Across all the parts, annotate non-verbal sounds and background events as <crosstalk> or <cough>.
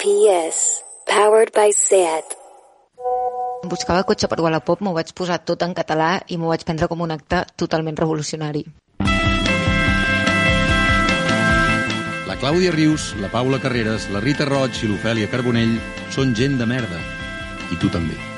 PS. Powered by SAT. Buscava cotxe per Wallapop, m'ho vaig posar tot en català i m'ho vaig prendre com un acte totalment revolucionari. La Clàudia Rius, la Paula Carreras, la Rita Roig i l'Ofèlia Carbonell són gent de merda. I tu també.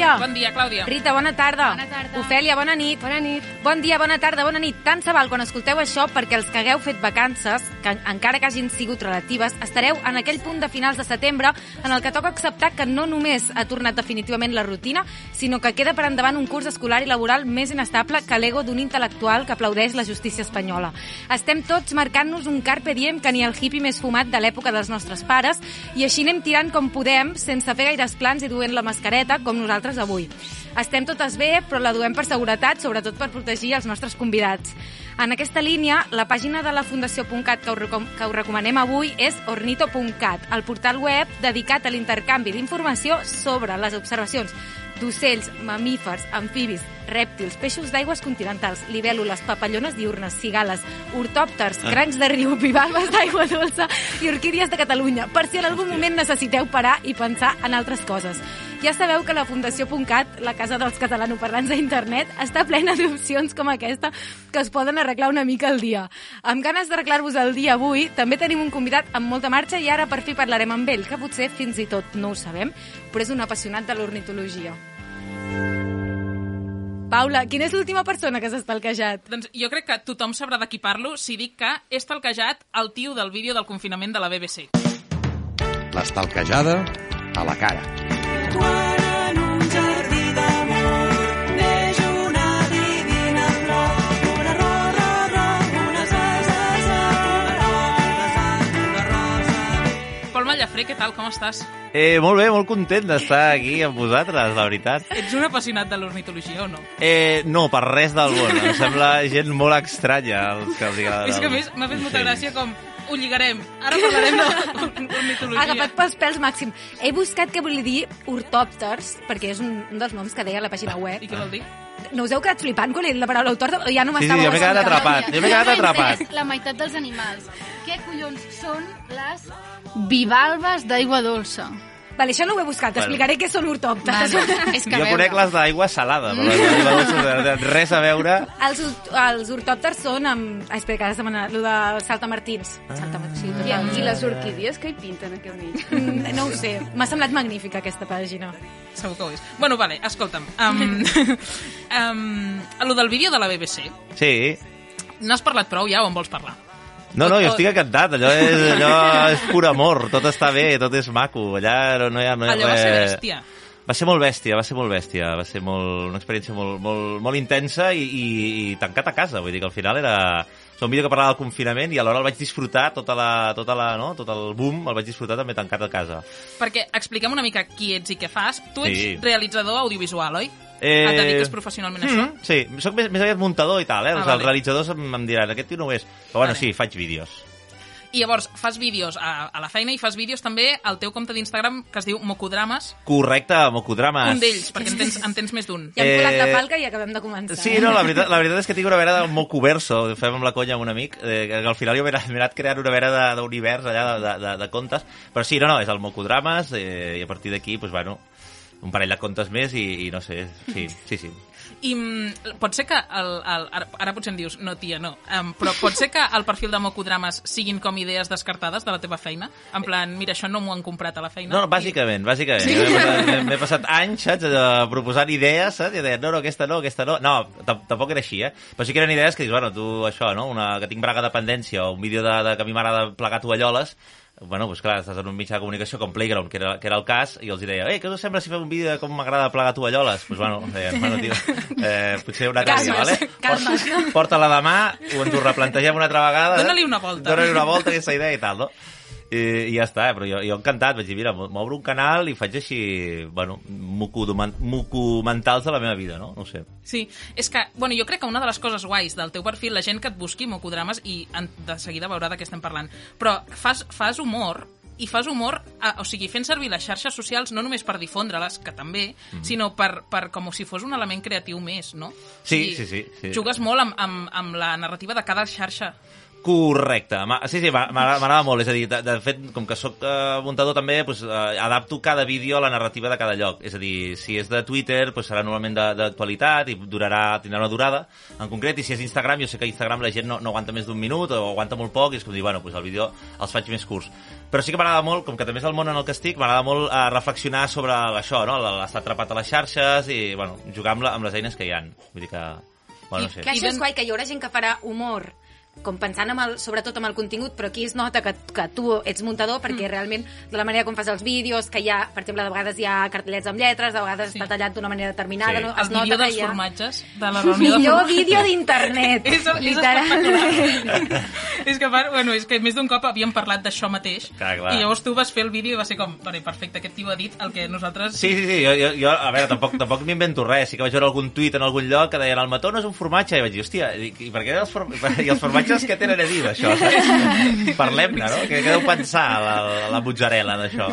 Paula, bon dia. Bon dia, Clàudia. Rita, bona tarda. Bona tarda. Ofèlia, bona nit. Bona nit. Bon dia, bona tarda, bona nit. Tant se val quan escolteu això perquè els que hagueu fet vacances, que encara que hagin sigut relatives, estareu en aquell punt de finals de setembre en el que toca acceptar que no només ha tornat definitivament la rutina, sinó que queda per endavant un curs escolar i laboral més inestable que l'ego d'un intel·lectual que aplaudeix la justícia espanyola. Estem tots marcant-nos un carpe diem que ni el hippie més fumat de l'època dels nostres pares i així anem tirant com podem sense fer gaires plans i duent la mascareta com nosaltres avui. Estem totes bé, però la duem per seguretat, sobretot per protegir els nostres convidats. En aquesta línia, la pàgina de la Fundació.cat que, que us recomanem avui és ornito.cat, el portal web dedicat a l'intercanvi d'informació sobre les observacions d'ocells, mamífers, amfibis, rèptils, peixos d'aigües continentals, libèl·lules, papallones diurnes, cigales, ortòpters, crancs de riu, bivalves d'aigua dolça i orquídies de Catalunya, per si en algun moment necessiteu parar i pensar en altres coses. Ja sabeu que la Fundació.cat, la casa dels catalanoparlants d'internet, està plena d'opcions com aquesta que es poden arreglar una mica al dia. Amb ganes d'arreglar-vos el dia avui, també tenim un convidat amb molta marxa i ara per fi parlarem amb ell, que potser fins i tot no ho sabem, però és un apassionat de l'ornitologia. Paula, quina és l'última persona que s'ha estalquejat? Doncs jo crec que tothom sabrà de qui parlo si dic que he stalkejat el tio del vídeo del confinament de la BBC. L'estalquejada a la cara. Mallafré, què tal, com estàs? Eh, molt bé, molt content d'estar aquí amb vosaltres, la veritat. Ets un apassionat de l'ornitologia o no? Eh, no, per res del món. Em sembla gent molt estranya els que els agrada. És que a més m'ha fet molta gràcia com ho lligarem. Ara parlarem d'ornitologia. Agafat pels pèls màxim. He buscat què volia dir ortòpters, perquè és un, un dels noms que deia a la pàgina web. I què vol dir? No us heu quedat flipant quan he dit la paraula autòctor? Ja no Sí, sí, m'estava... jo m'he quedat atrapat. Jo m'he quedat atrapat. <laughs> La meitat dels animals. Què collons són les bivalves d'aigua dolça? Vale, això no ho he buscat, Bueno. explicaré què són ortòpters. <laughs> és que Jo veure, conec les d'aigua salada, però les d'aigua res a veure. Els, els ortòpters són amb... Ai, espera, que ara anat, lo de saltamartins. Saltamartins, sí, I, total. I les orquídies que hi pinten aquí al mig? Mm, No ho sé, m'ha semblat magnífica aquesta pàgina. Segur que ho és. Bueno, vale, escolta'm. Um, um, a lo del vídeo de la BBC, Sí. n'has parlat prou ja o en vols parlar? No, no, jo estic encantat. Allò és, allò és pur amor. Tot està bé, tot és maco. Allà no, no hi ha, no hi ha Allò va ser bèstia. Va ser molt bèstia, va ser molt bèstia. Va ser molt, una experiència molt, molt, molt intensa i, i, i tancat a casa. Vull dir que al final era... És un vídeo que parlava del confinament i alhora el vaig disfrutar, tota la, tota la, no? tot el boom el vaig disfrutar també tancat a casa. Perquè expliquem una mica qui ets i què fas. Tu ets Sí. realitzador audiovisual, oi? Eh, Et dediques professionalment a això? Mm, sí, soc més, més aviat muntador i tal, eh? Ah, Ah, vale. Els realitzadors em, em diran, aquest tio no ho és. Però bueno, Vale. sí, faig vídeos. I llavors fas vídeos a, a la feina i fas vídeos també al teu compte d'Instagram que es diu Mocodrames, Correcte, Mocodrames. un d'ells, perquè en tens, en tens més d'un. Ja hem colat la Eh, falca i acabem de començar. Sí, no, la veritat, la veritat és que tinc una vena del Mocoverso, ho fem amb la conya amb un amic, eh, que al final jo m'he anat, creant una vena de- d'univers allà de, de, de, de contes, però sí, no, no, és el Mocodrames, eh, i a partir d'aquí, doncs, bueno, un parell de contes més i, i no sé, sí, sí, sí. I mm, pot ser que, el, el, ara, ara potser em dius, no tia, no, um, però pot ser que el perfil de Mocodrames siguin com idees descartades de la teva feina? En plan, mira, això no m'ho han comprat a la feina. No, no, bàsicament, bàsicament. Sí. M'he passat, anys, saps, proposant idees, saps? I deien, no, no, aquesta no, aquesta no. No, tam- tampoc era així, eh? Però sí que eren idees que dius, bueno, tu, això, no? Una, que tinc braga de dependència o un vídeo de, de que a mi m'agrada plegar tovalloles, bueno, doncs clar, estàs en un mitjà de comunicació com Playground, que era, que era el cas, i els deia, ei, què us sembla si fem un vídeo de com m'agrada plegar tovalloles? Doncs bueno, deien, bueno, tio, eh, potser una altre dia, Calma's, vale? <laughs> Porta- Porta-la demà, o ens ho replantegem una altra vegada. Dóna-li una volta. Dóna-li una volta aquesta idea i tal, no? I, i ja està, eh? però jo, jo encantat, vaig dir, mira, m'obro un canal i faig així, bueno, mucumentals de la meva vida, no? No sé. Sí, és que, bueno, jo crec que una de les coses guais del teu perfil, la gent que et busqui mocodrames, i en, de seguida veurà de què estem parlant, però fas, fas humor i fas humor, a, o sigui, fent servir les xarxes socials no només per difondre-les, que també, Mhm. sinó per, per com si fos un element creatiu més, no? O Sí, sigui, sí, sí, sí. Jugues molt amb, amb, amb la narrativa de cada xarxa. Correcte. Sí, sí, m'a- m'agrada molt. És a dir, de, de fet, com que sóc uh, muntador també, pues, uh, adapto cada vídeo a la narrativa de cada lloc. És a dir, si és de Twitter, pues, serà normalment de- d'actualitat i durarà, tindrà una durada en concret, i si és Instagram, jo sé que a Instagram la gent no, no aguanta més d'un minut o aguanta molt poc, i és com dir, bueno, pues, el vídeo els faig més curts. Però sí que m'agrada molt, com que també és el món en el que estic, m'agrada molt uh, reflexionar sobre això, no? l'estar atrapat a les xarxes i, bueno, jugar amb, la, amb les eines que hi han. Vull dir que... Bueno, no sé. Que això és guai, que hi haurà gent que farà humor com pensant amb el, sobretot amb el contingut, però aquí es nota que, que tu ets muntador perquè mm. realment de la manera com fas els vídeos, que hi ha, per exemple, de vegades hi ha cartellets amb lletres, de vegades Sí. està tallat d'una manera determinada, Sí. no? El es nota vídeo que dels hi ha... formatges, de la reunió de <laughs> Millor formatges. vídeo d'internet, <laughs> literalment. <laughs> és que, bueno, és que més d'un cop havíem parlat d'això mateix Clar, clar. i llavors tu vas fer el vídeo i va ser com, vale, perfecte, aquest tio ha dit el que nosaltres... Sí, sí, sí, jo, jo, jo a veure, tampoc, tampoc m'invento res. Sí que vaig veure algun tuit en algun lloc que deien el mató no és un formatge, i vaig dir, hòstia, i, i per què els, form... i els formatges què tenen a dir d'això? Parlem-ne, no? Què, què deu pensar la, la mozzarella d'això?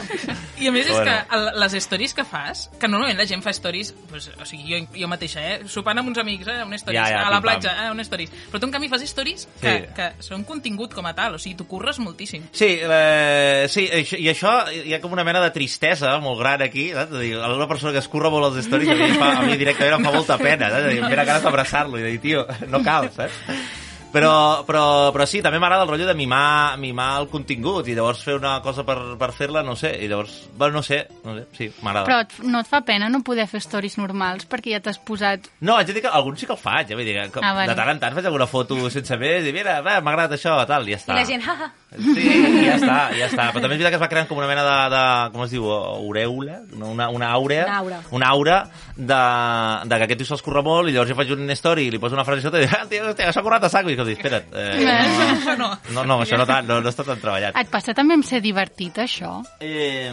I a més és Bueno. que el, les stories que fas, que normalment la gent fa stories, pues, o sigui, jo, jo mateixa, eh? Sopant amb uns amics, eh? Un stories, Ja, ja, a la platja, eh? Un stories. Però tu, en canvi, fas stories que, Sí. que són contingut com a tal, o sigui, tu curres moltíssim. Sí, eh, sí, això- i això hi ha com una mena de tristesa molt gran aquí, saps? Dir, una persona que es curra molt els stories, a mi, fa, a mi directament em fa molta pena, saps? Dir, Em ve ganes d'abraçar-lo i dir, tio, no cal, saps? Però, però, però sí, també m'agrada el rotllo de mimar, mimar el contingut i llavors fer una cosa per, per fer-la, no sé, i llavors, bueno, no sé, no sé, sí, m'agrada. Però et, no et fa pena no poder fer stories normals perquè ja t'has posat... No, haig de dir que alguns sí que el faig, eh? Vull dir, que Ah, vale. de tant en tant faig alguna foto sense més i mira, va, m'ha agradat això, tal, i ja està. I la gent, ha, ha. Sí, ja està, ja està. Però també és veritat que es va creant com una mena de, de com es diu, aureula? No, Una, una àurea. Una aura. Una aura de, de que aquest tio se'ls curra molt i llavors jo faig un story i li poso una frase sota i dic, ah, tio, hòstia, s'ha currat a saco. I dic, espera't. Eh, Això no. no, no, això no, tant, no, no està tan treballat. Et passa també amb ser divertit, això? Eh,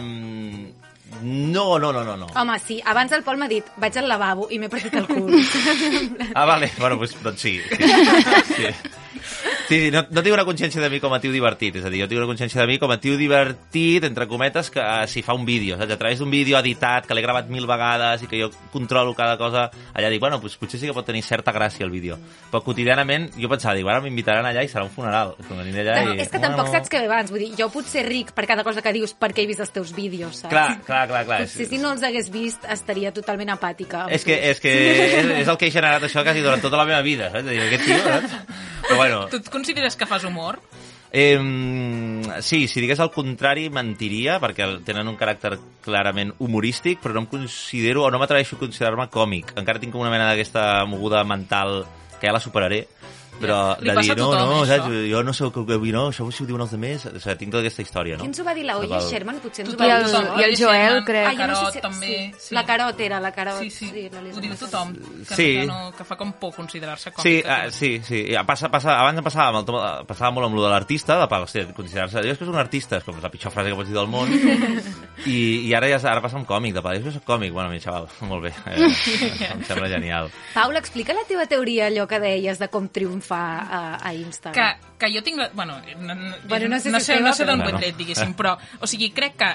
no, no, no, no, no. Home, sí, abans el Pol m'ha dit, vaig al lavabo i m'he partit el cul. <laughs> Ah, vale. Bueno, pues, doncs sí. Sí, <laughs> sí. Sí, sí no, no tinc una consciència de mi com a tio divertit. És a dir, jo tinc una consciència de mi com a tio divertit, entre cometes, que si fa un vídeo, saps? A través d'un vídeo editat, que l'he gravat mil vegades i que jo controlo cada cosa, allà dic, bueno, pues, potser sí que pot tenir certa gràcia el vídeo. Però quotidianament jo pensava, dic, ara m'invitaran allà i serà un funeral. Com allà No, i... és que tampoc saps què ve abans. Vull dir, jo puc ser ric per cada cosa que dius perquè he vist els teus vídeos, saps? Clar, clar, clar, clar. Potser si no els hagués vist estaria totalment apàtica. És que, és que és, és el que he generat això quasi durant tota la meva vida, saps? Aquest tio, saps? Però bueno, Tu et consideres que fas humor? Eh, sí, si digués el contrari mentiria, perquè tenen un caràcter clarament humorístic, però no em considero, o no m'atreveixo a considerar-me còmic. Encara tinc com una mena d'aquesta moguda mental que ja la superaré, però Li de dir, no, tothom, no, això. saps? jo no sé el que vull, no, això si ho diuen els altres, o sigui, tinc tota aquesta història, no? Qui ens ho va dir? La Oye Val. Sherman? Potser ens ho I va el, dir. tothom. i el Joel, crec. Ah, jo no sé si... també, sí. sí. La Carot era, la Carot. Sí, sí, l'Elisa ho diu tothom, que, Sí. que, no, que fa com por considerar-se còmic. Sí, ah, sí, sí. Ja Passa, passa, abans em passava, amb el, passava molt amb lo de l'artista, de pal, hòstia, considerar-se... Jo és que és un artista, és com la pitjor frase que pots dir del món. <laughs> I, i ara ja ara passa amb còmic, de pal, jo soc còmic. Bueno, mi xaval, <laughs> molt bé. Eh, em sembla genial. Paula, explica la teva teoria, allò que deies de com triomfar a, a Instagram. que, que jo tinc... La, bueno, no, no, Bueno, no sé no si sé, no sé d'on però- ho he tret, diguéssim, però, o sigui, crec que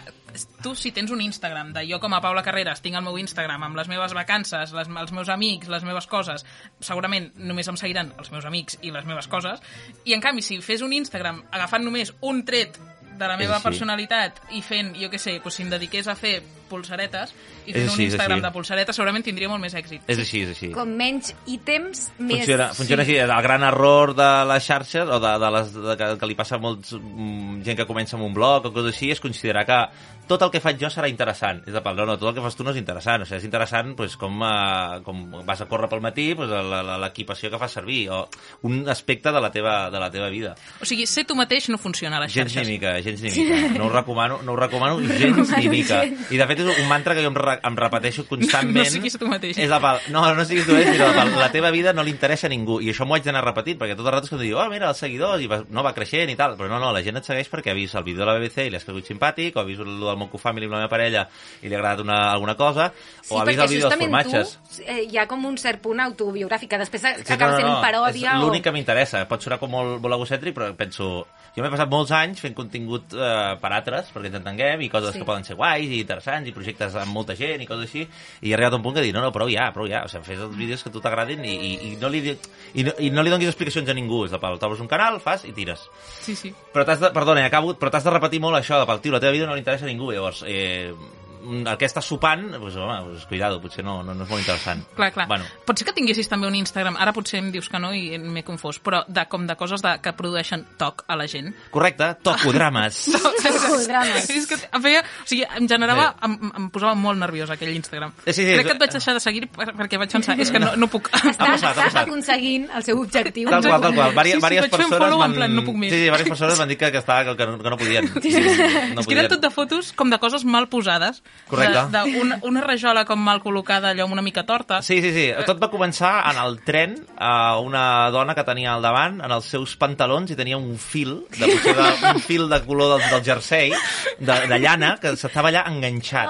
tu, si tens un Instagram de jo com a Paula Carreras tinc el meu Instagram amb les meves vacances, les, els meus amics, les meves coses, segurament només em seguiran els meus amics i les meves coses, i en canvi, si fes un Instagram agafant només un tret de la meva així. personalitat i fent, jo què sé, doncs si em dediqués a fer pulsaretes i fent així, un Instagram de pulsaretes segurament tindria molt més èxit. És així, és així. Com menys ítems, més... Funciona, funciona així, el gran error de les xarxes o de, de les, de, que, que li passa a molts, mm, gent que comença amb un blog o coses així és considerar que tot el que faig jo serà interessant. És de pal, no, no, tot el que fas tu no és interessant. O sigui, és interessant pues, com, uh, com vas a córrer pel matí, pues, l'equipació que fas servir o un aspecte de la teva, de la teva vida. O sigui, ser tu mateix no funciona a les Gens xarxes. ni mica, gens ni <laughs> mica. No ho recomano, no ho recomano gens ni mica. I de fet aquest és un mantra que jo em, re em repeteixo <laughs> constantment. No siguis tu mateix. És la pal. No, no siguis tu mateix, sinó la, pal. la teva vida no li interessa a ningú. I això m'ho haig d'anar repetint, perquè tot el rato és que diu, oh, mira, els seguidors, i va, no, va creixent i tal. Però no, no, la gent et segueix perquè ha vist el vídeo de la BBC i li has cregut simpàtic, o ha vist el del Monco Family amb la meva parella i li ha agradat una, alguna cosa, Sí, o ha vist el vídeo dels formatges. tu eh, hi ha com un cert punt autobiogràfic, que després Sí, acaba sent paròdia és o... l'únic que m'interessa. Pot sonar com molt, molt egocèntric, però penso... Jo m'he passat molts anys fent contingut eh, per altres, perquè ens entenguem, i coses Sí. que poden ser guais i interessants, i projectes amb molta gent, i coses així, i he arribat a un punt que dic, no, no, prou ja, prou ja, o sigui, fes els vídeos que a tu t'agradin i, i, i, no li, i, no, i no li donis explicacions a ningú, és de pal, t'obres un canal, fas i tires. Sí, sí. Però t'has de, perdona, acabo, però t'has de repetir molt això de pel tio, la teva vida no li interessa a ningú, llavors, eh, el que estàs sopant, pues, home, pues, cuidado, potser no, no, no és molt interessant. Clar, clar. Bueno, Pot ser que tinguessis també un Instagram, ara potser em dius que no i m'he confós, però de, com de coses de, que produeixen toc a la gent. correcte, tocodrames. <laughs> Drames. És que feia, o sigui, em generava, em, em posava molt nerviós aquell Instagram. Sí, sí, sí, Crec que et vaig deixar de seguir per, perquè vaig pensar, és que no, no puc. Ha Està, passat, ha està passat. aconseguint el seu objectiu. Tal qual, tal qual. Vari, Sí, sí, vàries vaig fer un persones m'han- plan, no puc més. Sí, sí, vàries persones m'han dit que, que, estava, que, que, no, que no podien. <laughs> No, no És que eren podien. tot de fotos com de coses mal posades. Correcte. De, de una, una rajola com mal col·locada, allò amb una mica torta. Sí, sí, sí. Tot va començar en el tren a una dona que tenia al davant, en els seus pantalons, i tenia un fil, de, potser de, un <laughs> fil de color del, del jersei, de, de llana, que s'estava allà enganxat.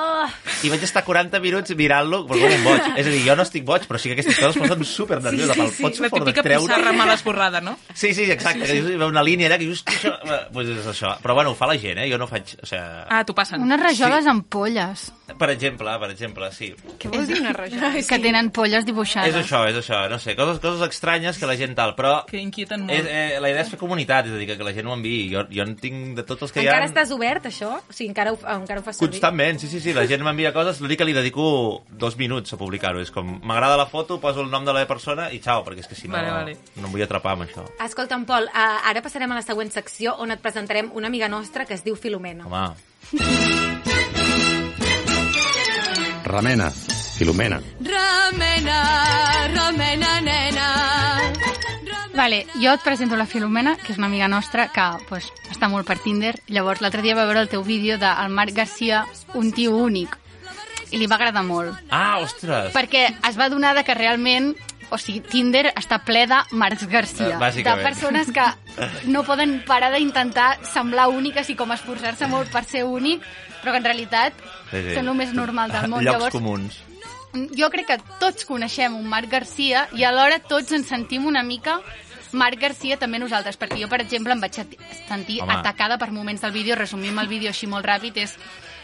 I vaig estar 40 minuts mirant-lo, però com un boig. És a dir, jo no estic boig, però sí que aquestes coses posen super nerviosa. Sí, sí, sí. Pots La típica treure... pissarra mal esborrada, no? Sí, sí, exacte. Sí, sí. Que hi una línia allà que dius, això... eh, Pues és això. Però bueno, ho fa la gent, eh? Jo no faig... O sigui, Ah, t'ho passen. Unes rajoles amb polles, per exemple, per exemple, sí. Què vol dir una rajola? <laughs> que tenen polles dibuixades. És això, és això, no sé, coses, coses estranyes que la gent tal, però Que inquieten molt. és, eh, la idea és fer comunitat, és a dir, que, que la gent ho enviï. Jo, jo en tinc de tots els que Encara hi ha... estàs obert, això? O sigui, encara ho, encara ho fas servir? Constantment, sí, sí, sí, la gent m'envia coses, l'únic que li dedico dos minuts a publicar-ho. És com, m'agrada la foto, poso el nom de la persona i xau, perquè és que si no, Vale, vale. no em vull atrapar amb això. Escolta'm, Pol, uh, ara passarem a la següent secció on et presentarem una amiga nostra que es diu Filomena. Home, Remena, Filomena. Remena, remena, nena. Vale, jo et presento la Filomena, que és una amiga nostra que pues, està molt per Tinder. Llavors, l'altre dia va veure el teu vídeo del Marc Garcia, un tio únic, i li va agradar molt. Ah, ostres! Perquè es va donar de que realment o sigui, Tinder està ple de Marcs Garcia, Eh, de persones que no poden parar d'intentar semblar úniques i com esforçar-se molt per ser únic, però que en realitat Sí, sí. són el més normal del món. Llocs Llavors, comuns. jo crec que tots coneixem un Marc Garcia i alhora tots ens sentim una mica Marc Garcia també nosaltres, perquè jo, per exemple, em vaig senti- sentir Home. atacada per moments del vídeo. Resumim el vídeo així molt ràpid. És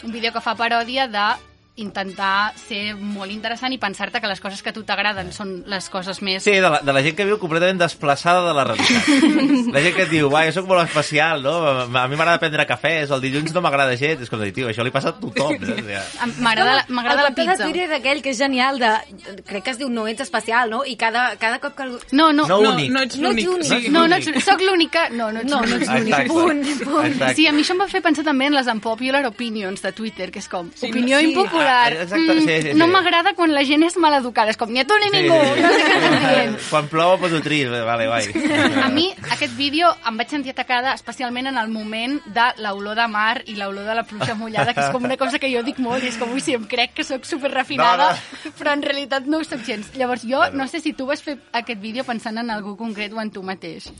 un vídeo que fa paròdia de intentar ser molt interessant i pensar-te que les coses que a tu t'agraden són les coses més... Sí, de la, de la gent que viu completament desplaçada de la realitat. <laughs> La gent que et diu, va, jo sóc molt especial, no? A mi m'agrada prendre cafès, el dilluns no m'agrada gens. És com dir, tio, això li passa a tothom. No? O sigui, Em- M'agrada el la compte pizza. de Twitter aquell que és genial, de, crec que es diu No ets especial, no? I cada, cada cop que... algú- No, no, No no, únic. No ets No ets l'únic. únic. No, no, ets- soc l'única... No, no ets No, no ets l'únic. Exacte. Punt, punt. Exacte. Sí, a mi això em va fer pensar també en les unpopular opinions de Twitter, que és com, Sí, opinió sí. impopular. Ah, exacte, sí, sí, sí. No m'agrada quan la gent és maleducada, és com, ni a tu ni Sí, ningú, sí, sí. no sé què estàs dient. <laughs> Quan plou poso trist, vale, vai. A mi, aquest vídeo em vaig sentir atacada especialment en el moment de l'olor de mar i l'olor de la pluja mullada, que és com una cosa que jo dic molt i és com, ui, sí, em crec que sóc super refinada, No, però en realitat no ho soc gens. Llavors jo no sé si tu vas fer aquest vídeo pensant en algú concret o en tu mateix.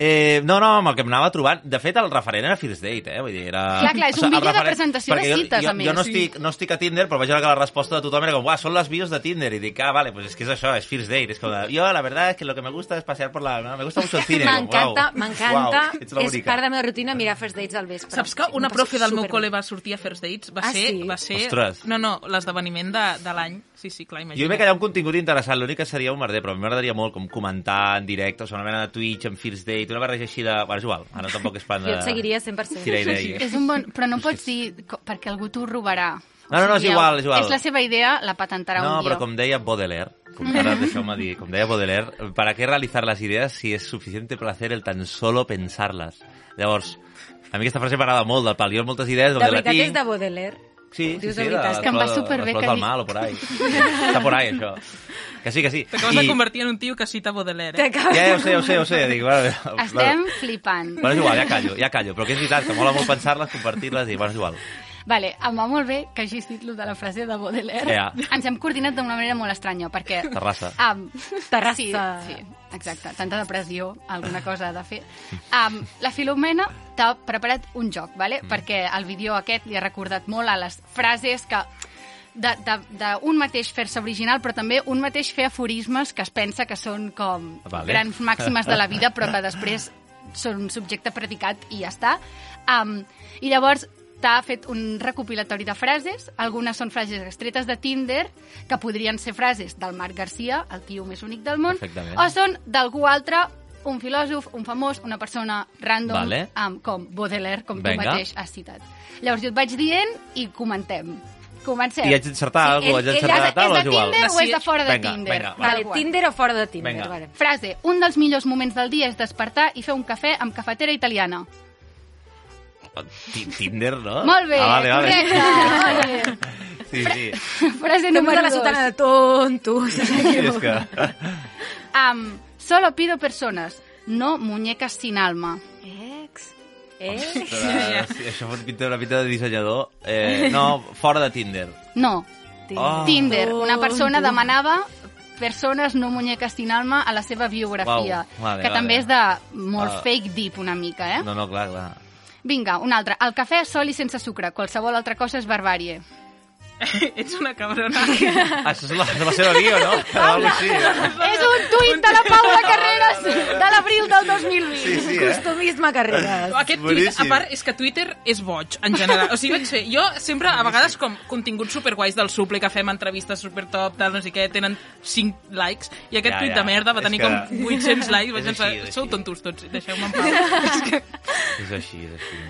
Eh, no, no, amb el que m'anava trobant... De fet, el referent era First Date, eh? Vull dir, era... Clar, clar, és un el vídeo de referent- presentació de perquè jo- cites, jo, a més. Jo no Sí. estic, no estic a Tinder, però vaig veure que la resposta de tothom era com, uah, són les bios de Tinder. I dic, ah, vale, pues es que és això, és First Date. És com, de, jo, la verdad es que lo que me gusta es pasear por la... Me gusta mucho el cine. <laughs> M'encanta, m'encanta. és part de la meva rutina mirar First Dates al vespre. Saps que una profe del meu col·le va sortir a First Dates? Va Ah, ser, sí? va ser Ostres. no, no, l'esdeveniment de, de l'any. Sí, sí, clar, Jo imagina't. veig que hi ha un contingut interessant, l'únic que seria un merder, però a mi m'agradaria molt com comentar en directe, o sigui, una mena de Twitch, en First Date, una barreja així de... Bueno, és igual, ara tampoc és plan de... Jo et seguiria 100%. Tirar idees. És un bon... Però no pots dir perquè algú t'ho robarà. No, no, no, és igual, és igual. És la seva idea, la patentarà No, un dia. però com deia Baudelaire, com ara deixeu-me dir, com deia Baudelaire, ¿para qué realizar las ideas si es suficiente placer el tan solo pensarlas? Llavors, a mi aquesta frase m'agrada molt, del pal. Jo moltes idees... De donde la veritat tinc... és de Baudelaire? Sí, sí, Dius sí, de veritat. És que em va superbé que del mal o por ahí. Està por ahí, això. Que sí, que sí. T'acabes de convertir en un tio que cita Baudelaire. Eh? Ja, ja ho sé, ja ho sé, ja ho sé. Dic, bueno, <laughs> Estem flipant. Bueno, és igual, ja callo, ja callo. Però que és veritat, que mola molt pensar-les, compartir-les i, bueno, és igual. Vale, em va molt bé que hagis dit de la frase de Baudelaire. Ja. Ens hem coordinat d'una manera molt estranya, perquè... Terrassa. Um, Terrassa. Sí, sí, exacte. Tanta depressió, alguna cosa ha de fer. Um, la Filomena t'ha preparat un joc, vale? Mm. perquè el vídeo aquest li ha recordat molt a les frases que d'un mateix fer-se original, però també un mateix fer aforismes que es pensa que són com Vale. grans màximes de la vida, però que després són subjecte predicat i ja està. Um, I llavors t'ha fet un recopilatori de frases, algunes són frases extretes de Tinder, que podrien ser frases del Marc Garcia, el tio més únic del món, o són d'algú altre, un filòsof, un famós, una persona random, Vale. um, com Baudelaire, com Vinga. tu mateix has citat. Llavors jo et vaig dient i comentem. Comencem. I haig d'encertar alguna cosa, haig d'encertar és, la taula és o de és igual? Tinder o és de fora de Vinga, Tinder? vinga, va. Vale, Tal qual. Tinder o fora de Tinder, Vinga. vale. Frase. Un dels millors moments del dia és despertar i fer un cafè amb cafetera italiana. Ti- Tinder, no? Molt bé, ah, vale, vale. correcte. <laughs> Sí, sí. Frase número de la sotana de tontos. sí és que... Am, solo pido personas, no muñecas sin alma. Ex. Eh? Ostres, sí, això pot pintar una pinta de dissenyador. Eh, no, fora de Tinder. No, Oh. Tinder. Una persona Tonto. demanava persones no muñecas sin alma a la seva biografia, Uau, vale, que vale. també és de molt Ah. fake deep una mica, eh? No, no, clar, clar. Vinga, un altre. El cafè sol i sense sucre. Qualsevol altra cosa és barbàrie. <laughs> Ets una cabrona. <laughs> Això és la, és la seva bio, no? Algo així. És un tuit de la Paula Carreras de l'abril del 2020. Sí, sí, eh? Costumisme carreres. Aquest tuit, Boníssim. a part, és que Twitter és boig, en general. O sigui, vaig fer... Jo sempre, a vegades, com continguts superguais del suple, que fem entrevistes supertop, tal, no sé què, tenen 5 likes, i aquest Ja, tuit ja. de merda va És tenir que- com 800 likes. Vaig pensar, sou tontos tots, deixeu-me en pau. <laughs> és que És així, és així.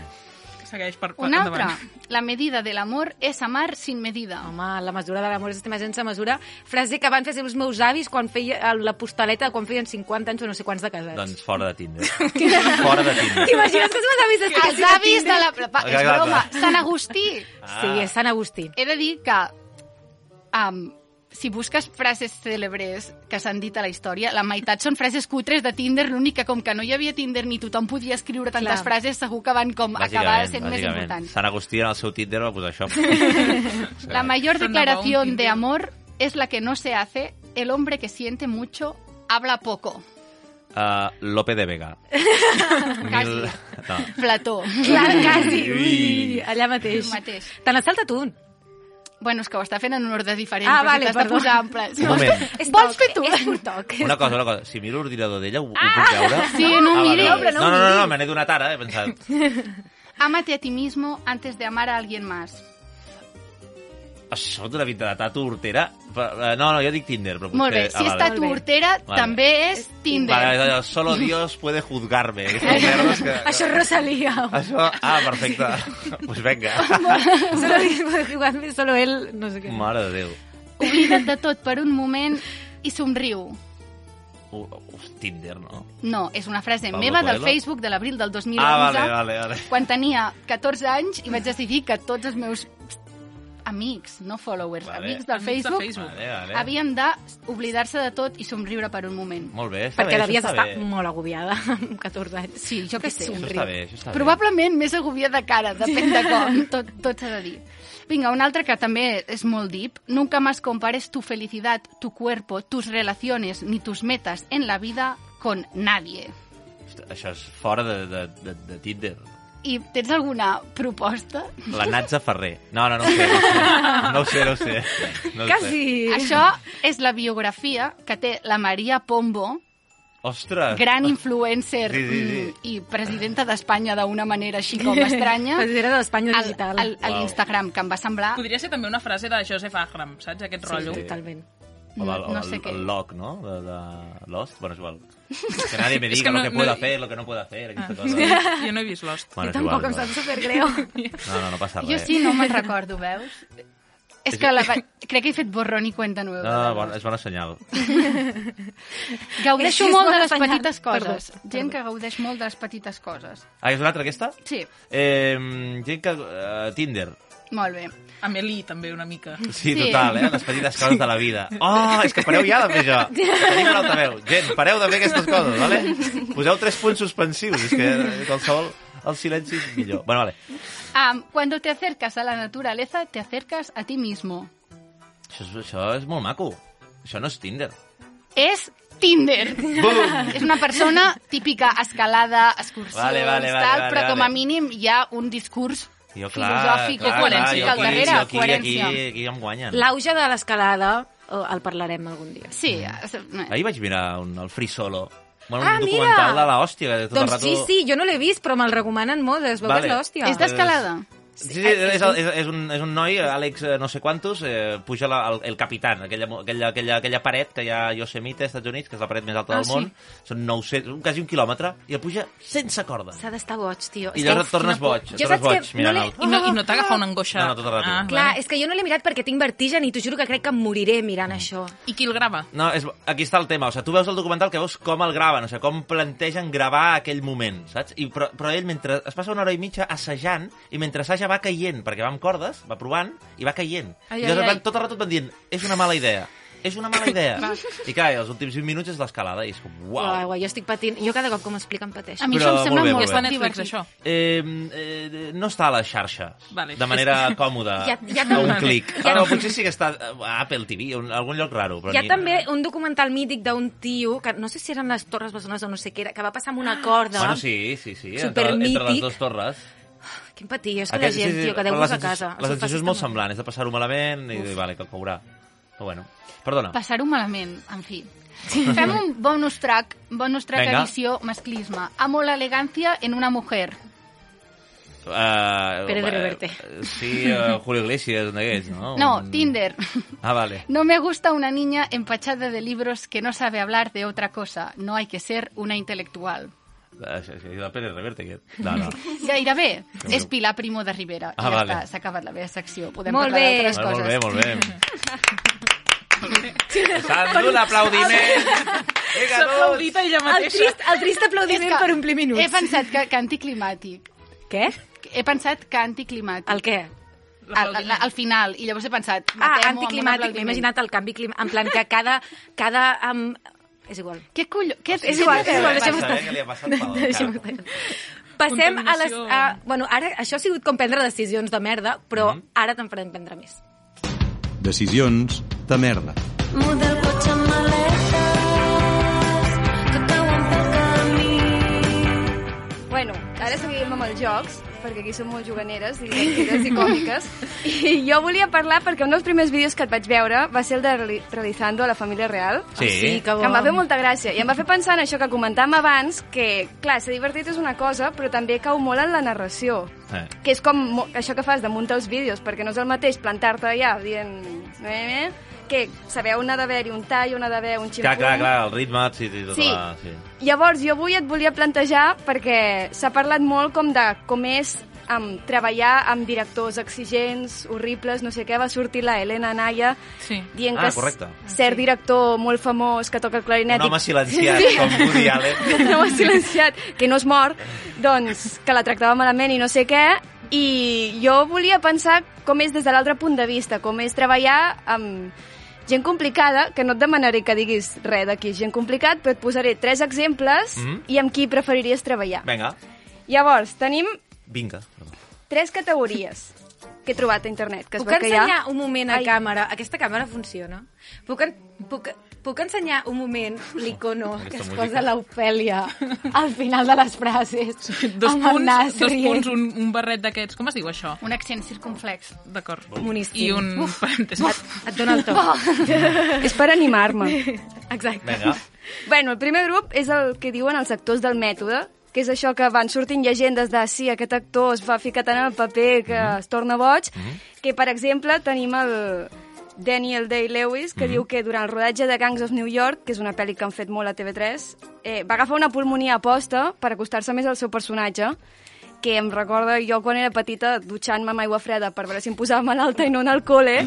Segueix per, per Un altre. endavant. La medida del amor és amar sin medida. Home, la mesura de l'amor és estimar sense mesura. Frase que van fer els meus avis quan feia la postaleta quan feien 50 anys o no sé quants de casats. Doncs fora de Tinder. <laughs> fora de Tinder. T'imagines que els meus avis es Els avis de la... Pa, és broma. Sant Agustí. Ah. Sí, és Sant Agustí. He de dir que um, si busques frases cèlebres que s'han dit a la història, la meitat són frases cutres de Tinder, l'únic que com que no hi havia Tinder ni tothom podia escriure tantes Clar. frases, segur que van com acabar sent més importants. Sant Agustí en el seu Tinder va posar això. <laughs> La mayor declaración Tinder. de amor es la que no se hace. El hombre que siente mucho habla poco. Uh, Lope de Vega. <laughs> Quasi. No. Plató. Clar, quasi. Ui. Ui, allà mateix. Mateix. Te n'has saltat un. Bueno, és que ho està fent en un ordre diferent. Ah, però vale, si t'has de perdó. posar en pla... Un moment. És vols toc, fer tu? És pur toc. Una cosa, una cosa. Si miro l'ordinador d'ella, ho, ho puc veure? Sí, no ah, miri. Vale. No, No, no, no, no, me n'he donat ara, he pensat. Ámate a ti mismo antes de amar a alguien más. Això té una pinta de tatu hortera. Eh, No, no, jo dic Tinder, però potser... Molt bé, si ah, és vale. tatu Molt bé. hortera, Vale. també és Tinder. Vale, vale, solo Dios puede juzgarme. <laughs> Que... Això és Rosalía. Això... Ah, perfecte. <laughs> pues vinga. Solo, igual, solo él, no sé què. Mare de Déu. Oblida't de tot per un moment i somriu. Uh, uh, Tinder, no? No, és una frase Pablo meva del Coelho? Facebook de l'abril del 2011, Ah, vale, vale, vale. quan tenia 14 anys i vaig decidir que tots els meus amics, no followers, Vale. amics del Amics de Facebook, Facebook. Vale, vale. havien d'oblidar-se de tot i somriure per un moment. Molt bé, Perquè bé, devies estar bé. molt agobiada <laughs> amb 14 anys. Sí, jo què sé. Això està bé, això està bé. Probablement més agobiada de cara, depèn de com, tot, tot s'ha de dir. Vinga, un altre que també és molt deep. Nunca más compares tu felicidad, tu cuerpo, tus relaciones ni tus metas en la vida con nadie. Això és fora de, de, de, de Tinder. I tens alguna proposta? La Natza Ferrer. No, no, no ho sé. No ho sé, no ho sé. No ho sé. Quasi. Això és la biografia que té la Maria Pombo, Ostres. gran influencer Sí, sí, sí. mm, i presidenta d'Espanya d'una manera així com estranya, <laughs> Presidenta de l'Espanya al, digital. al, a Uau. l'Instagram, que em va semblar... Podria ser també una frase de Joseph Agram, saps? Aquest rotllo. Sí, totalment. O el, No, no sé el, el Lock, no? De, de Lost. Bueno, és igual. <laughs> Que nadie me diga que no- lo que no- pueda hacer, lo que no pueda hacer, aquesta cosa. Jo <laughs> no he vist Lost. Bueno, I és igual, tampoc em sap supergreu. <laughs> No, no, no passa res. Jo sí, no me'n recordo, veus? És que la, crec que he fet borrón i cuenta nueva. No, no, bon, és bona senyal. Gaudeixo És- molt de les senyal. petites coses. Perdó, Gent que gaudeix molt de les petites coses. Ah, és una altra aquesta? Sí, Eh, gent que... Uh, Tinder. Molt bé. Amelie, també, una mica. Sí, Sí. total, eh? Les petites coses de la vida. Oh, és que pareu ja de fer això. Tenim un altaveu. Gent, pareu de fer aquestes coses, vale? Poseu tres punts suspensius. És que qualsevol... El silenci és millor. Bueno, vale. Um, cuando te acercas a la naturaleza, te acercas a ti mismo. Això és, això és molt maco. Això no és Tinder. És Tinder. és una persona típica escalada, excursions, Vale, vale, vale, tal, vale, però com a vale. mínim hi ha un discurs Jo, filosòfic clar, i coherència clar, al jo darrere. Aquí, aquí, coherència. aquí, aquí em guanyen. L'auge de l'escalada eh, el parlarem algun dia. Sí, Ahir vaig mirar un, el Free Solo. Bueno, Ah, un mira! documental de l'hòstia. Doncs rato... sí, sí, jo no l'he vist, però me'l recomanen molt, es veu Vale. que és l'hòstia. És d'escalada. Sí, sí, és, és, és, un, és un noi, Àlex eh, no sé quantos, eh, puja la, el, el capitán, aquella, aquella, aquella, aquella paret que hi ha a Yosemite, als Estats Units, que és la paret més alta Ah, del sí? món, són 900, un- quasi un quilòmetre, i el puja sense corda. S'ha d'estar boig, tio. I És llavors et tornes por. boig, et Jo tornes saps que boig no mirant I no, i no t'agafa una angoixa? No, no, tot el rato. Ah, Clar, és que jo no l'he mirat perquè tinc vertigen i t'ho juro que crec que em moriré mirant això. I qui el grava? No, és, aquí està el tema. O sigui, tu veus el documental que veus com el graven, o sigui, com plantegen gravar aquell moment, saps? I, però, però ell, mentre es passa una hora i mitja assajant, i mentre assaja va caient, perquè va amb cordes, va provant, i va caient. Ai, I ai, ai. tot el rato et van dient, és una mala idea, és una mala <laughs> idea. I clar, els últims 20 minuts és l'escalada, i és com, Uau. uau. Uau, jo estic patint. Jo cada cop que m'expliquen pateixo. A mi Però això em sembla molt bé, molt, molt Està a bé. Netflix, això? Eh, eh, no està a les xarxes, Vale. de manera còmoda, Hi ha- hi ha a un clic. ha- Ah, no, potser sí que està a Apple TV, a un- a algun lloc raro. Però Hi ha ni... també un documental mític d'un tio, que no sé si eren les Torres Bessones o no sé què era, que va passar amb una corda. Bueno, sí, sí, sí, entre, entre les dues torres. Quin patir, és que Aquest- la gent, tio, que deu però vos la a sensació- casa. La sensació és molt semblant, és de passar-ho malament i dir, vale, que caurà. Però bueno, perdona. Passar-ho malament, en fi. Fem un bonus track, bonus track Vinga. edició masclisme. Amo la elegancia en una mujer. Uh, Pérez de Reverte. Sí, uh, <laughs> Julio Iglesias, d'aquests, no? No, Un- Tinder. Ah, vale. No me gusta una niña empachada de libros que no sabe hablar de otra cosa. No hay que ser una intelectual. Ah, sí, sí, de Pérez Reverte, aquest. No, no. <laughs> Gairebé. És Pilar Primo de Rivera. Ah, I ja vale. està, s'ha acabat la meva secció. Podem Molt parlar d'altres coses. molt bé, molt bé. <laughs> Sandu, un aplaudiment. Vinga, S'ha aplaudit a ella El mateixa. trist, el trist aplaudiment És que per omplir minuts. He pensat que, que anticlimàtic. Què? He pensat que anticlimàtic. El què? Al, al, al final. I llavors he pensat... Ah, anticlimàtic. M'he imaginat el canvi climàtic. En plan que cada... cada um... És igual. Què colló? Què, És igual, és igual, deixem Saber estar. li ha passat pel estar. Passem a les... A, bueno, ara, això ha sigut com prendre decisions de merda, però ara te'n farem prendre més. Decisions de merda. Muda el cotxe amb maletes que cauen pel camí. Bueno, ara seguim amb els jocs, perquè aquí són molt juganeres, i divertides i còmiques. I jo volia parlar perquè un dels primers vídeos que et vaig veure va ser el de Reali- Realizando a la família real. Sí. Ah, sí, que bo. Que em va fer molta gràcia. I em va fer pensar en això que comentàvem abans, que, clar, ser divertit és una cosa, però també cau molt en la narració. Eh. Que és com això que fas de muntar els vídeos, perquè no és el mateix plantar-te allà dient... Eh, eh, que sabeu on ha d'haver-hi un tall, on ha d'haver un ximpum. Clar, clar, clar, el ritme, sí, sí, tota Sí. la... Sí. Llavors, jo avui et volia plantejar, perquè s'ha parlat molt com de com és um, treballar amb directors exigents, horribles, no sé què, va sortir la Helena Anaya Sí. dient Ah, que correcte. cert director molt famós que toca el clarinet... Un home silenciat, com Woody <laughs> Allen. un home silenciat, que no es mor, doncs que la tractava malament i no sé què, i jo volia pensar com és des de l'altre punt de vista, com és treballar amb gent complicada, que no et demanaré que diguis res d'aquí, és gent complicat, però et posaré tres exemples Mhm. i amb qui preferiries treballar. Vinga, Llavors, tenim vinga. Perdó. tres categories que he trobat a internet. Que es Puc ensenyar un moment a Ai. càmera? Aquesta càmera funciona? Puc, en, puc, puc ensenyar un moment l'icono que es música. posa l'Ofèlia al final de les frases? Dos amb punts, nas dos rient. punts un, un barret d'aquests. Com es diu això? Un accent circunflex. D'acord. Moníssim. I un <laughs> parèntesi. Et dona el to. <laughs> És per animar-me. Exacte. Vinga. Bueno, el primer grup és el que diuen els actors del mètode, que és això que van sortint llegendes de sí, aquest actor es va ficar tant en el paper que es torna boig, que per exemple tenim el Daniel Day-Lewis, que diu que durant el rodatge de Gangs of New York, que és una pel·li que han fet molt a TV3, eh, va agafar una pulmonia aposta per acostar-se més al seu personatge, que em recorda jo quan era petita dutxant-me amb aigua freda per veure si em posava malalta i no en el col·le,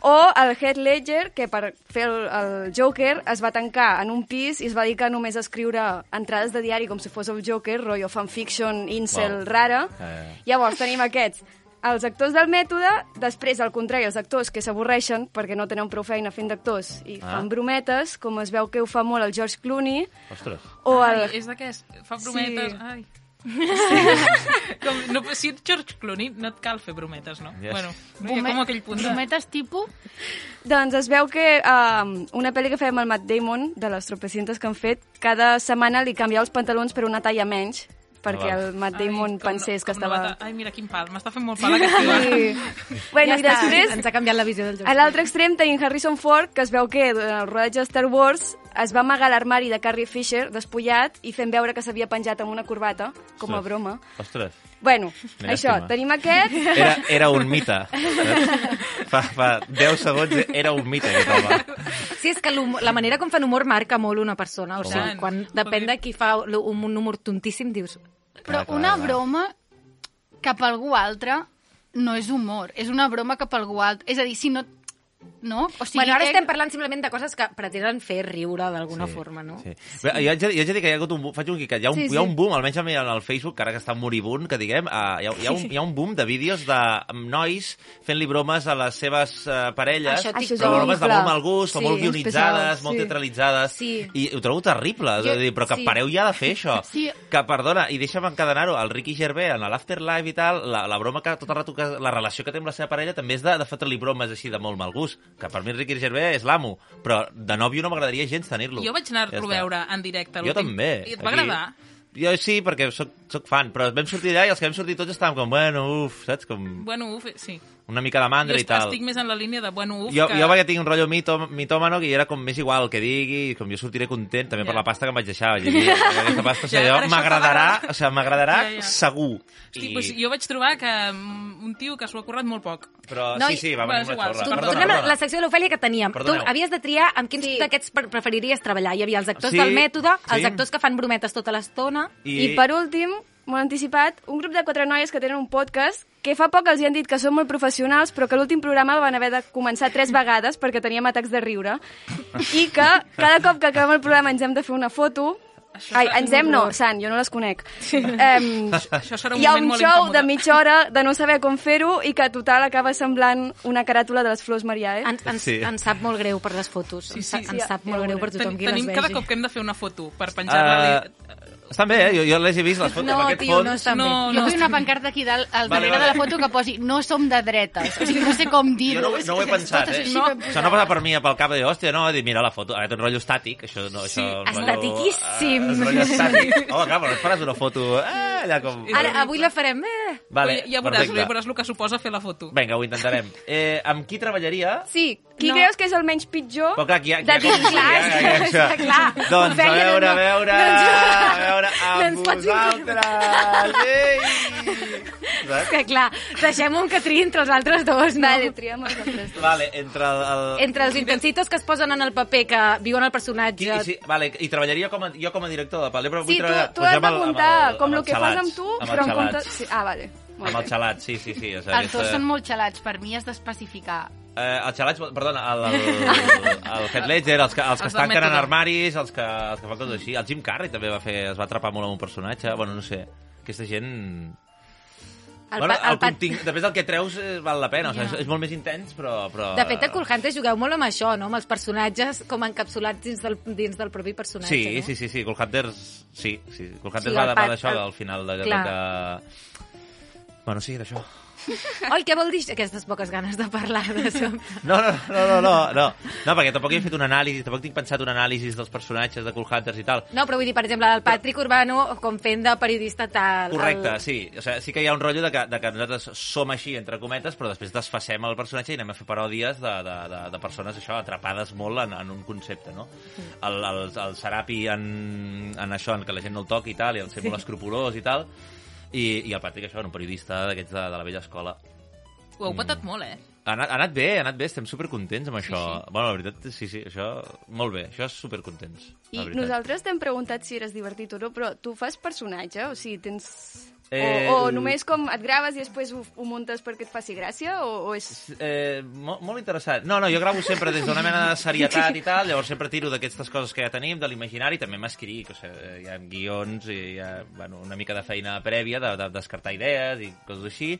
o el Heath Ledger, que per fer el, el Joker es va tancar en un pis i es va dedicar només a escriure entrades de diari com si fos el Joker, rotllo fanfiction, incel, Wow. rara. Eh. Llavors tenim aquests, els actors del mètode, després, al contrari, els actors que s'avorreixen perquè no tenen prou feina fent d'actors i Ah. fan brometes, com es veu que ho fa molt el George Clooney, Ostres. o el... Ai, és d'aquest. Fa brometes. Sí. Ai. <laughs> Com, no, si ets George Clooney, no et cal fer brometes, no? Yes. Bueno, no ha com aquell punt de... Brometes tipus... Doncs es veu que um, una pel·li que fèiem al Matt Damon, de les tropecientes que han fet, cada setmana li canviava els pantalons per una talla menys, perquè el Matt Damon Ai, pensés que com no estava... va ta- Ai, mira quin pal, m'està fent molt pal aquest tio. Sí. Bueno, ja i està, després, ens ha canviat la visió del joc. a l'altre extrem tenim Harrison Ford, que es veu que durant el rodatge de Star Wars es va amagar l'armari de Carrie Fisher, despullat, i fent veure que s'havia penjat amb una corbata, com a Ostres. broma. Ostres, Bueno, Mira, això, estima. tenim aquest... era, era un mite. Fa, fa 10 segons era un mite aquest home. Sí, és que la manera com fan humor marca molt una persona. O sigui, quan depèn de qui fa un humor tontíssim, dius... Però Clar, una clar. broma cap a algú altre no és humor, és una broma cap a algú altre. És a dir, si no... No? O Sí, bueno, ara eh, estem parlant simplement de coses que pretenen fer riure d'alguna forma, no? Sí. Bé, jo, haig de, jo haig de dir que hi ha hagut un boom, faig un, que hi ha un, Sí, sí, hi ha sí. un boom, almenys en el Facebook, ara que està moribund, que diguem, uh, hi, ha, hi, ha un, hi ha un boom de vídeos de amb nois fent-li bromes a les seves uh, parelles, Això però bromes de molt mal gust, Sí, o molt guionitzades, especial, molt sí. teatralitzades, Sí. i ho trobo terrible, Jo- dir, però que sí. pareu ja de fer això. <laughs> Sí. Que, perdona, i deixa'm encadenar-ho, el Ricky Gervais, en l'Afterlife i tal, la, la broma que tot el rato, que, la relació que té amb la seva parella també és de, de fotre-li bromes així de molt mal gust, que per mi Ricky Gervais és l'amo, però de nòvio no m'agradaria gens tenir-lo. Jo vaig anar-lo Ja a veure en directe. Jo també. I et va Aquí. agradar? Jo sí, perquè soc, soc fan, però vam sortir d'allà i els que vam sortir tots estàvem com, bueno, uf, saps? Com Bueno, uf, sí. Una mica de Jo mandra i tal. estic més en la línia de bueno, uf, Jo, que... jo perquè tinc un rotllo mito, mitòmano que era com més igual el que digui, com jo sortiré content també per Ja. la pasta que em vaig deixar. Vaig dir, aquesta pasta, o sigui, Ja, m'agradarà, o sigui, m'agradarà Ja, ja. segur. Hosti, doncs jo vaig trobar que mm, un tio que s'ho ha currat molt poc. Però No, sí, i- sí, va venir una igual, xorra. tu- Perdona, Tornem a perdona. la secció de l'Ofèlia que teníem. Perdoneu. Tu havies de triar amb quins Sí. d'aquests pre- preferiries treballar. Hi havia els actors Sí, del mètode, els sí. actors que fan brometes tota l'estona... I per últim, molt anticipat, un grup de quatre noies que tenen un podcast que fa poc els hi han dit que són molt professionals, però que l'últim programa van haver de començar tres vegades perquè teníem atacs de riure, i que cada cop que acabem el programa ens hem de fer una foto, Ai, ens hem no, Sant, jo no les conec. Um, Això serà un hi ha un incòmode. de mitja hora de no saber com fer-ho i que total acaba semblant una caràtula de les flors Marià, eh? Ens, ens, Sí. ens sap molt greu per les fotos. Sí, ens, sí. ens sap molt greu per tothom Ten, qui les tenim vegi. cada cop que hem de fer una foto per penjar-la. Uh, estan bé, eh? Jo, jo les he vist, les fotos No, amb aquest tio, fons. no estan No, bé. Jo no, vull una pancarta aquí dalt, al Vale, darrere vale. de la foto que posi no som de dretes. O sigui, no sé com Jo dir-ho. no, ho- no ho he pensat, eh? No, això no passa per mi pel cap de dir, hòstia, no, dir, mira la foto, ara té un rotllo estàtic, això no, Sí, això... un rotllo, estatiquíssim. eh, un rotllo estàtic. <laughs> Home, clar, però no faràs una foto, eh, allà com... Ara, avui la farem, eh? Vale, ja, veuràs, perfecte. ja veuràs el que suposa fer la foto. Vinga, ho intentarem. Eh, amb qui treballaria? Sí, qui No. creus que és el menys pitjor? Però clar, aquí hi ha... De aquí hi ha <laughs> clar, clar, a Ofèlia, no, veure, a no. veure, a veure, no amb ens pots vosaltres. Ei! Saps? Que clar, deixem un que triï entre els altres dos, no? Vale, triem els altres dos. Vale, entre el... el... Entre els intensitos que es posen en el paper que viuen el Qui, personatge... sí, vale, i treballaria com a, jo com a director de pel·li, però vull Sí, tu, treballar... tu doncs has amb el- amb d'apuntar el- com amb el els que fas amb tu, amb però en compte... Sí. Ah, vale. Molt Amb bé. el xalat, sí, sí, sí. O sigui, Els dos aquesta- són molt xalats. Per mi has d'especificar. Eh, els xalats, perdona, el, el, <laughs> el Heath Ledger, els que, els que Els es tanquen en armaris, els que, els que fan coses així. El Jim Carrey també va fer, es va atrapar molt amb un personatge. Bueno, no sé, aquesta gent... El, bueno, el el contingut, després del que treus eh, val la pena, o sigui, és, és molt més intens, però... però... De fet, a Cool Hunters jugueu molt amb això, no? Amb els personatges com encapsulats dins del, dins del propi personatge, Sí, no? sí, sí, sí, Cool Hunters, sí, sí, Cool Hunters Sí, va, el va d'això, el- al final, de, de, Clar. que... Bueno, sí, d'això. <laughs> Oi, què vol dir aquestes poques ganes de parlar de sobte? No, no, no, no, no, no, no, perquè tampoc he fet un anàlisi, tampoc tinc pensat un anàlisi dels personatges de Cool Hunters i tal. No, però vull dir, per exemple, el Patrick Urbano com fent de periodista tal... Correcte, el... sí. O sigui, sí que hi ha un rotllo de que, de que nosaltres som així, entre cometes, però després desfacem el personatge i anem a fer paròdies de, de, de, de persones, això, atrapades molt en, en un concepte, no? El, el, el Serapi en, en això, en que la gent no el toqui i tal, i el ser molt escrupulós i tal, i, i el Patrick, això, un periodista d'aquests de, de la vella escola. Ho heu patat molt, eh? Ha anat, ha anat bé, ha anat bé, estem supercontents amb això. Sí, sí. Bueno, la veritat, sí, sí, això, molt bé, això és supercontents. I la veritat. nosaltres t'hem preguntat si eres divertit o no, però tu fas personatge? O sigui, tens... Eh, o, o només com et graves i després ho, ho muntes perquè et faci gràcia? O, o és... Eh, molt, molt interessant. No, no, jo gravo sempre des d'una mena de serietat i tal, llavors sempre tiro d'aquestes coses que ja tenim, de l'imaginari, també m'escric, o sigui, hi ha guions i hi ha bueno, una mica de feina prèvia de, de descartar idees i coses així,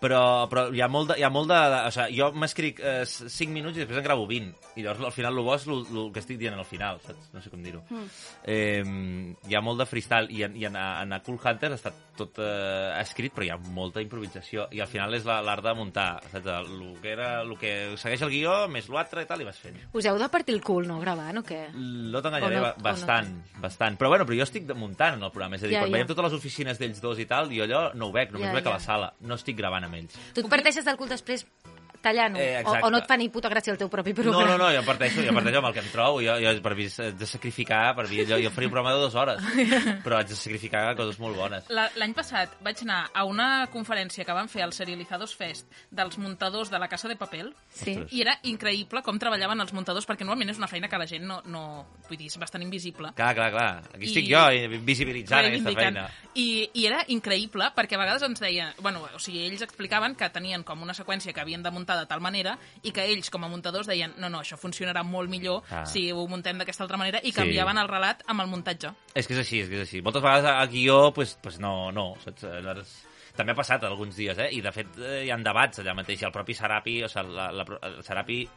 però, però hi ha molt de... Hi ha molt de, de o sigui, jo m'escric eh, 5 minuts i després en gravo 20. I llavors al final el bo és el, que estic dient al final, saps? No sé com dir-ho. Mm. Eh, hi ha molt de freestyle i en, i en, en a Cool Hunter està tot eh, escrit, però hi ha molta improvisació. I al final és la- l'art de muntar, saps? El que, era, el que segueix el guió, més l'altre i tal, i vas fent. Us heu de partir el cul, no, gravant, o què? No t'enganyaré, no- ba- o no bastant, bastant. Però bueno, però jo estic de- muntant en el programa. És a dir, Ja, quan ja. veiem totes les oficines d'ells dos i tal, jo allò no ho veig, només Ja, ho veig ja. a la sala. No estic gravant amb ells. Tu et parteixes del cul després tallant-ho? Eh, o, o no et fa ni puta gràcia el teu propi No, programa? no, no, jo parteixo, jo parteixo amb el que em trobo. Jo, jo per mi haig de sacrificar, per mi, jo, jo faria un programa de dues hores, <laughs> però haig de sacrificar coses molt bones. La- L'any passat vaig anar a una conferència que van fer al Serializados Fest dels muntadors de la Casa de Papel Sí. i era increïble com treballaven els muntadors perquè normalment és una feina que la gent no... no vull dir, és bastant invisible. Clar, clar, clar. Aquí I- estic jo, eh, visibilitzant aquesta feina. I, I era increïble perquè a vegades ens deien... Bueno, o sigui, ells explicaven que tenien com una seqüència que havien de muntar de tal manera i que ells, com a muntadors, deien no, no, això funcionarà molt millor Ah. si ho muntem d'aquesta altra manera i Sí. canviaven el relat amb el muntatge. És que és així, és que és així. Moltes vegades a guió, pues, pues no, no, saps? Llavors, també ha passat alguns dies, eh? I de fet eh, hi ha debats allà mateix. El propi Serapi, o sigui, la, la, el Serapi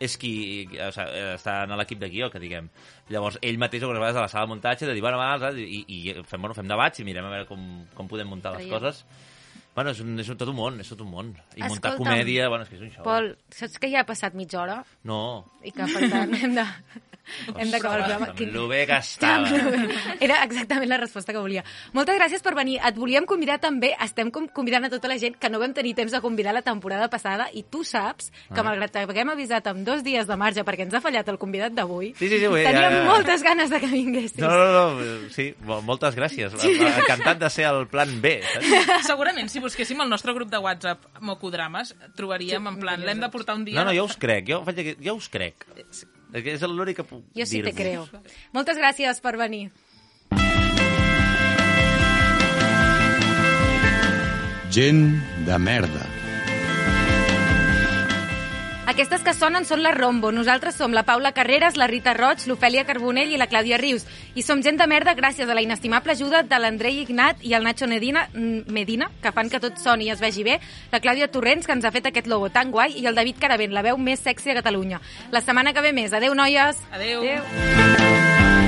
és qui o sigui, està en l'equip de guió, que diguem. Llavors, ell mateix algunes vegades a la sala de muntatge de dir, bueno, va? I, i fem, bueno, fem debats i mirem a veure com, com podem muntar les Traiem. coses. Bueno, és, un, és un, tot un món, és tot un món. I muntar Escolta'm, comèdia, bueno, és que és un show. Pol, saps que ja ha passat mitja hora No. i que, per tant, hem de... <laughs> Hem d'acabar el programa. Amb lo bé que estava. Era exactament la resposta que volia. Moltes gràcies per venir. Et volíem convidar també, estem convidant a tota la gent que no vam tenir temps de convidar la temporada passada i tu saps que Ah. malgrat que haguem avisat amb dos dies de marge perquè ens ha fallat el convidat d'avui, Sí, sí, sí, bé, teníem ja, ja. moltes ganes de que vinguessis. No, no, no, eh, sí, mo- moltes gràcies. Encantat de ser el plan B, saps? Segurament, si busquéssim el nostre grup de WhatsApp Mocodrames, trobaríem en plan, l'hem de portar un dia... No, no, jo us crec, jo, jo us crec. És que és l'únic que puc Jo sí te dir-vos. creo. Moltes gràcies per venir. Gent de merda. Aquestes que sonen són la Rombo. Nosaltres som la Paula Carreras, la Rita Roig, l'Ofèlia Carbonell i la Clàudia Rius. I som gent de merda gràcies a la inestimable ajuda de l'Andrei Ignat i el Nacho Medina, mm, Medina, que fan que tot soni i es vegi bé, la Clàudia Torrents, que ens ha fet aquest logo tan guai, i el David Caravent, la veu més sexy de Catalunya. La setmana que ve més. Adeu, noies! Adeu. Adeu.